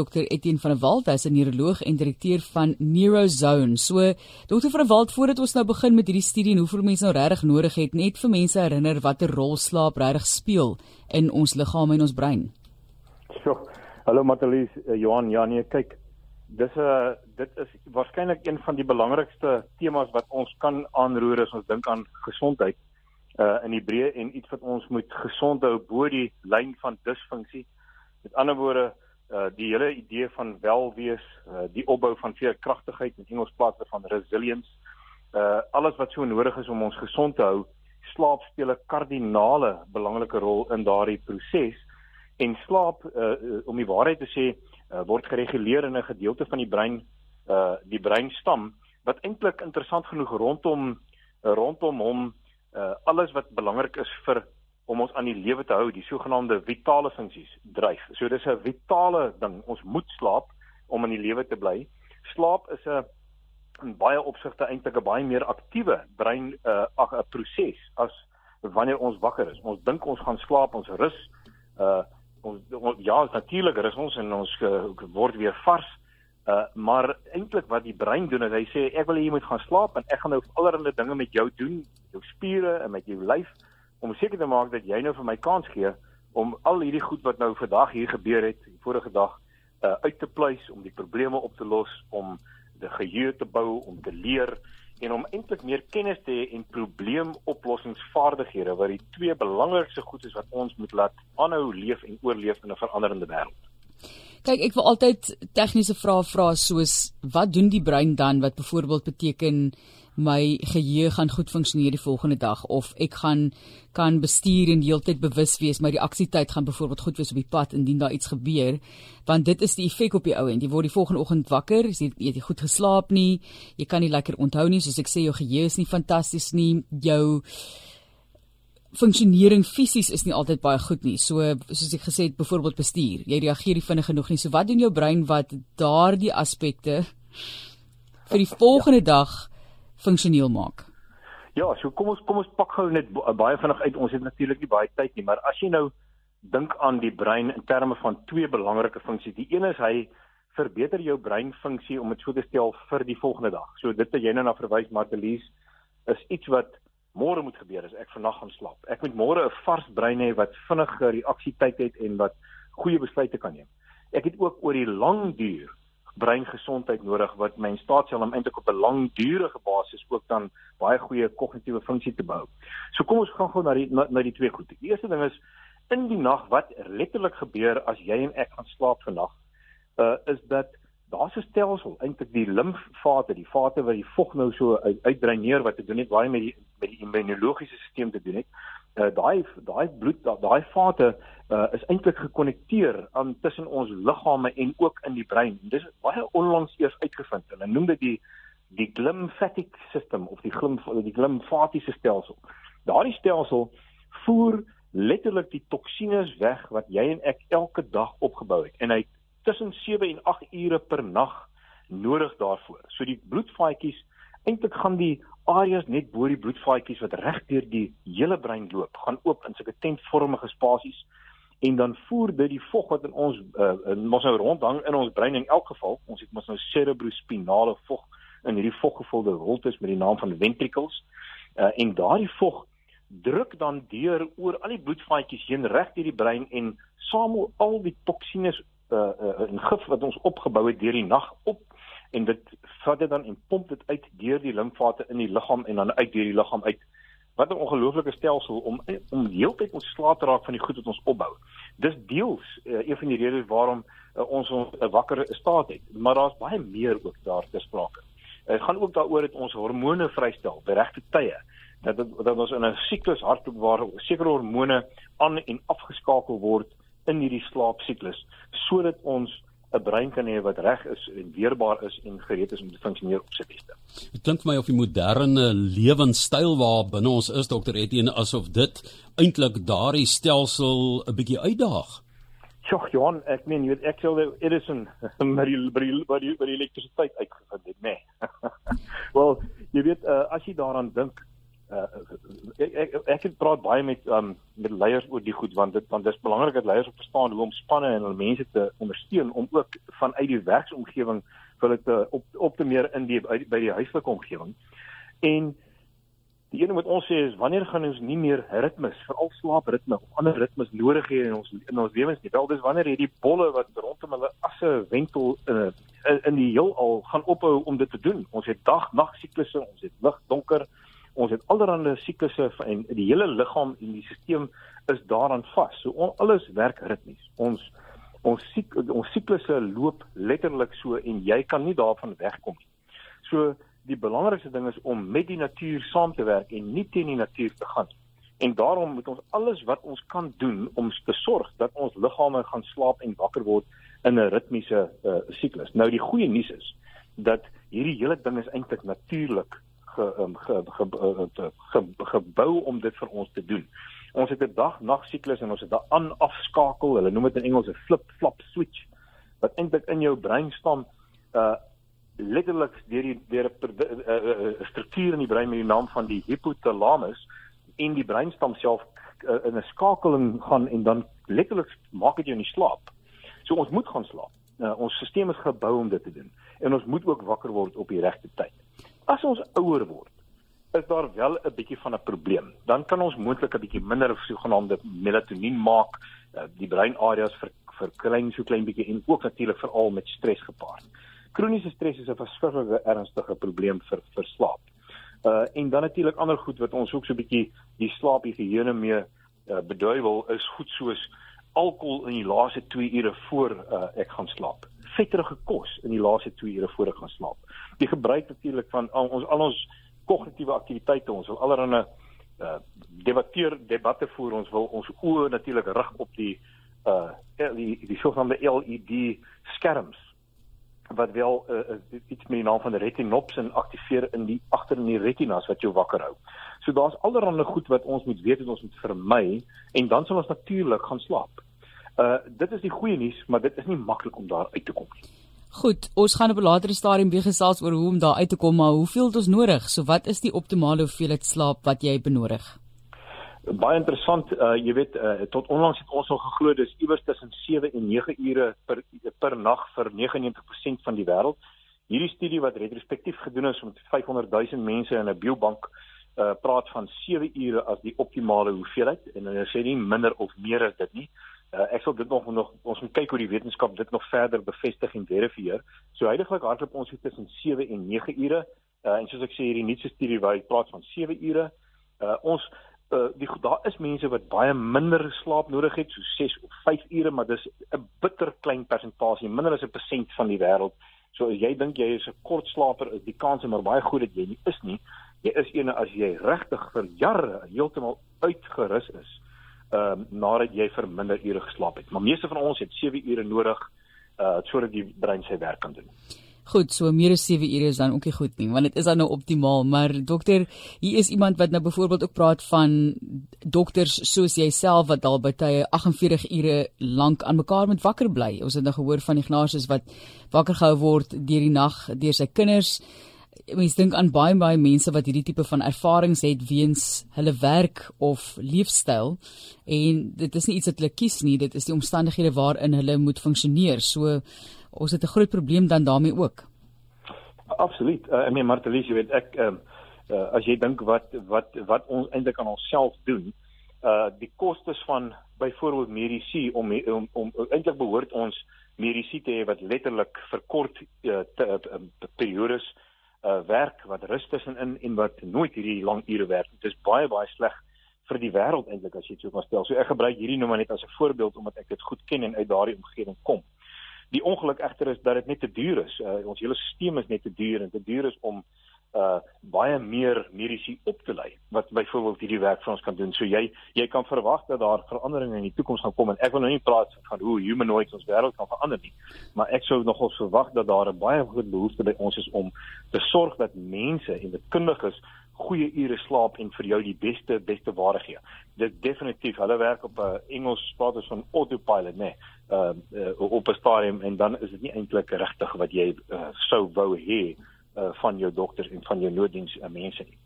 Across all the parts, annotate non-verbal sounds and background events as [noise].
Dr Etienne van der Walt, hy's 'n neuroloog en direkteur van Neurozone. So Dr van der Walt, voordat ons nou begin met hierdie studie en hoeveel mense nou regtig nodig het, net vir mense herinner watter rol slaap regtig speel in ons liggaam en ons brein. So, hallo Matalies, uh, Johan, ja nee, kyk, dis 'n uh, dit is waarskynlik een van die belangrikste temas wat ons kan aanroer as ons dink aan gesondheid uh in die breë en iets wat ons moet gesond hou bo die lyn van disfunksie. Met ander woorde, uh die hele idee van welwees, uh die opbou van veerkragtigheid in Engels praat van resilience. Uh alles wat so nodig is om ons gesond te hou, slaap speel 'n kardinale belangrike rol in daardie proses. En slaap uh om die waarheid te sê, uh, word gereguleer in 'n gedeelte van die brein, uh die breinstam wat eintlik interessant genoeg rondom rondom hom uh alles wat belangrik is vir om ons aan die lewe te hou, die sogenaamde vitale funksies dryf. So dis 'n vitale ding. Ons moet slaap om in die lewe te bly. Slaap is 'n in baie opsigte eintlik 'n baie meer aktiewe brein uh 'n proses as wanneer ons wakker is. Ons dink ons gaan slaap, ons rus. Uh ons, ons ja, natuurlik rus ons en ons uh, word weer vars. Uh maar eintlik wat die brein doen is hy sê ek wil hê jy moet gaan slaap en ek gaan nou allerlei dinge met jou doen, jou spiere en met jou lyf om seker te maak dat jy nou vir my kans gee om al hierdie goed wat nou vandag hier gebeur het, die vorige dag uh uit te pleis om die probleme op te los, om die geheue te bou, om te leer en om eintlik meer kennis te hê en probleemoplossingsvaardighede wat die twee belangrikste goed is wat ons moet laat aanhou leef en oorleef in 'n veranderende wêreld. Kyk, ek wil altyd tegniese vrae vra soos wat doen die brein dan wat byvoorbeeld beteken my geheue gaan goed funksioneer die volgende dag of ek gaan kan bestuur en heeltyd bewus wees maar die aksietyd gaan byvoorbeeld goed wees op die pad indien daar iets gebeur want dit is die effek op die ou en jy word die volgende oggend wakker jy het nie goed geslaap nie jy kan nie lekker onthou nie soos ek sê jou geheue is nie fantasties nie jou funksionering fisies is nie altyd baie goed nie. So soos ek gesê het, byvoorbeeld bestuur, jy reageer nie vinnig genoeg nie. So wat doen jou brein wat daardie aspekte vir die volgende dag funksioneel maak? Ja, so kom ons kom ons pak gou net baie vinnig uit. Ons het natuurlik nie baie tyd nie, maar as jy nou dink aan die brein in terme van twee belangrike funksies. Die een is hy verbeter jou breinfunksie om dit so te stel vir die volgende dag. So dit wat jy nou na verwys Martelies is iets wat môre moet gebeur as ek vannag gaan slaap. Ek moet môre 'n vars brein hê wat vinniger reaksietyd het en wat goeie besluite kan neem. Ek het ook oor die lang duur breingesondheid nodig wat my in staat stel om eintlik op 'n langdurige basis ook dan baie goeie kognitiewe funksie te bou. So kom ons gaan gou na die na, na die twee goed. Die eerste ding is in die nag wat letterlik gebeur as jy en ek gaan slaap vannag, uh is dat daar's 'n stelsel eintlik die limfvate, die vate wat die vog nou so uitdreineer wat te doen het baie met die met die immunologiese stelsel te doen het. Uh, daai daai bloed daai vate uh, is eintlik gekonnekteer aan tussen ons liggame en ook in die brein. Dis baie onlangs eers uitgevind. Hulle noem dit die die glymphatic system of die glym die glymfatiese stelsel. Daardie stelsel voer letterlik die toksines weg wat jy en ek elke dag opgebou het en hy tussen 7 en 8 ure per nag nodig daarvoor. So die bloedvaatjies eintlik gaan die areas net bo die bloedvaatjies wat reg deur die hele brein loop, gaan oop in sulke tentvormige spasies en dan voer dit die vog wat in ons uh, in ons nou rondhang in ons brein in elk geval, ons het mos nou cerebrospinale vog in hierdie voggevulde holtes met die naam van ventricles. Uh, en daardie vog druk dan deur oor al die bloedvaatjies heen reg deur die brein en samel al die toksines uh, uh, in gif wat ons opgebou het deur die nag op en dit vat dit dan en pomp dit uit deur die limfvate in die liggaam en dan uit deur die liggaam uit. Wat 'n ongelooflike stelsel om om heeltyd ons slaap te raak van die goed wat ons opbou. Dis deels uh, een van die redes waarom uh, ons 'n uh, wakker staat het, maar daar's baie meer ook daar te sprake. Dit uh, gaan ook daaroor dat ons hormone vrystel by regte tye dat dat ons in 'n siklus hardloop waar sekere hormone aan en afgeskakel word in hierdie slaapsiklus sodat ons 'n brein kan hê wat reg is en weerbaar is en gereed is om te funksioneer op sy beste. Dit klink vir my of die moderne lewenstyl waar binne ons is dokter Etienne asof dit eintlik daardie stelsel 'n bietjie uitdaag. Sjoe, Johan, ek meen jy weet ek sou Edison [laughs] met die by die by die elektrisiteit uitgevind het, nê. Nee. [laughs] Wel, jy weet uh, as jy daaraan dink uh, ek, ek ek het praat baie met um, met leiers oor die goed want dit want dit is belangrik dat leiers verstaan hoe om spanne en hulle mense te ondersteun om ook vanuit die werksomgewing hulle te op op te meer in die by die huislike omgewing. En die ene wat ons sê is wanneer gaan ons nie meer ritmes, veral slaapritme of ander ritmes nodig hê in ons in ons lewens nie. Wel dis wanneer hierdie bolle wat rondom hulle asse wentel in in, in die heelal gaan ophou om dit te doen. Ons het dag-nag siklusse, ons het lig donker ons het allerlei siklusse en die hele liggaam en die stelsel is daaraan vas. So on, alles werk ritmies. Ons ons sik, ons siklusse loop letterlik so en jy kan nie daarvan wegkom nie. So die belangrikste ding is om met die natuur saam te werk en nie teen die natuur te gaan. En daarom moet ons alles wat ons kan doen om te sorg dat ons liggame gaan slaap en wakker word in 'n ritmiese uh, siklus. Nou die goeie nuus is dat hierdie hele ding is eintlik natuurlik um, ge, ge, ge, ge, ge, gebou om dit vir ons te doen. Ons het 'n dag-nag siklus en ons het 'n aan-afskakel, hulle noem dit in Engels 'n flip-flop switch wat eintlik in jou brein staan uh letterlik deur die deur 'n uh, struktuur in die brein met die naam van die hypothalamus in die breinstam self uh, in 'n skakeling gaan en dan letterlik maak dit jou nie slaap. So ons moet gaan slaap. Uh, ons stelsel is gebou om dit te doen en ons moet ook wakker word op die regte tyd. As ons ouer word, is daar wel 'n bietjie van 'n probleem. Dan kan ons moontlik 'n bietjie minder sogenaamde melatonien maak, uh, die breinareas vir verklein so klein bietjie en ook natuurlik veral met stres gepaard. Kroniese stres is 'n verskriklike ernstige probleem vir vir slaap. Uh en dan natuurlik ander goed wat ons ook so 'n bietjie die slaaphigiëne mee uh, beduiwel is goed soos alkohol in die laaste 2 ure voor uh, ek gaan slaap vetterige kos in die laaste 2 ure voor ek gaan slaap. Die gebruik natuurlik van al ons al ons kognitiewe aktiwiteite, ons wil allerlei uh debatteer debatte voer ons wil ons oë natuurlik rig op die uh die die sogenaamde LED skerms wat wel uh, iets met die naam van retinopsin aktiveer in die agter in die retinas wat jou wakker hou. So daar's allerlei goed wat ons moet weet en ons moet vermy en dan sal ons natuurlik gaan slaap. Uh dit is die goeie nuus, maar dit is nie maklik om daar uit te kom nie. Goed, ons gaan op 'n later stadium weer gesels oor hoe om daar uit te kom, maar hoeveel het ons nodig? So wat is die optimale hoeveelheid slaap wat jy benodig? Baie interessant, uh jy weet uh, tot onlangs het ons al geglo dis iewers tussen 7 en 9 ure per per nag vir 99% van die wêreld. Hierdie studie wat retrospektief gedoen is met 500 000 mense in 'n biobank uh praat van 7 ure as die optimale hoeveelheid en hulle sê nie minder of meer as dit nie. Uh, ek sal dit nog nog ons moet kyk hoe die wetenskap dit nog verder bevestig en verifieer. So heidaglik hardloop ons hier tussen 7 en 9 ure. Uh, en soos ek sê hierdie nuutste studie waar hy praat van 7 ure. Uh, ons uh, die daar is mense wat baie minder slaap nodig het, so 6 of 5 ure, maar dis 'n bitter klein persentasie, minder as 'n persent van die wêreld. So as jy dink jy is 'n kortslaper, is die kans maar baie goed dat jy nie is nie. Jy is eene as jy regtig vir jare heeltemal uitgerus is ehm uh, nadat jy vir minder ure geslaap het. Maar meeste van ons het 7 ure nodig uh sodat die brein sy werk kan doen. Goed, so meer as 7 ure is dan ook nie goed nie, want dit is dan nou optimaal, maar dokter, hier is iemand wat nou byvoorbeeld ook praat van dokters soos jouself wat al by tye 48 ure lank aan mekaar met wakker bly. Ons het nou gehoor van Ignatius wat wakker gehou word deur die nag deur sy kinders mens dink aan baie baie mense wat hierdie tipe van ervarings het weens hulle werk of leefstyl. En dit is nie iets wat hulle kies nie dit is die omstandighede waarin hulle moet funksioneer. So ons het 'n groot probleem dan daarmee ook. Absoluut. Uh, ek meen Martelies jy weet ek uh, uh, as jy dink wat wat wat ons eintlik aan onsself doen uh die kostes van byvoorbeeld medisy om om, om eintlik behoort ons medisy te hê wat letterlik verkort uh, te, uh, periodes uh, uh, werk wat rus tussenin en wat nooit hierdie lang ure werk. Dit is baie baie sleg vir die wêreld eintlik as jy dit so kan stel. So ek gebruik hierdie nou maar net as 'n voorbeeld omdat ek dit goed ken en uit daardie omgewing kom. Die ongeluk egter is dat dit net te duur is. Uh, ons hele stelsel is net te duur en te duur is om uh baie meer mediese op te lei wat byvoorbeeld hierdie werk vir ons kan doen. So jy jy kan verwag dat daar veranderinge in die toekoms gaan kom en ek wil nou nie praat van hoe humanoids ons wêreld kan verander nie, maar ek sou nogal verwag dat daar 'n baie groot behoefte by ons is om te sorg dat mense en dit kundiges goeie ure slaap en vir jou die beste beste ware gee. Dit definitief, hulle werk op 'n Engels praat ons van autopilot, nê. Nee, uh, uh op 'n stadium en dan is dit nie eintlik regtig wat jy uh, sou wou hê uh, van jou dokters en van jou nooddiens uh, mense nie.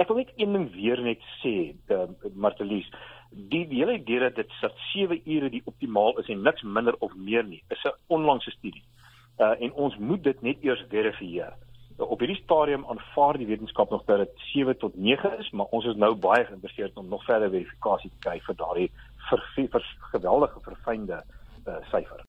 Ek wil net een ding weer net sê, uh, Martelies, die die hele idee dat dit dat 7 ure die optimaal is en niks minder of meer nie, is 'n onlangse studie. Uh en ons moet dit net eers verifieer. Op hierdie stadium aanvaar die wetenskap nog dat dit 7 tot 9 is, maar ons is nou baie geïnteresseerd om nog verder verifikasie te kry vir daardie vir, vir geweldige verfynde uh, syfer.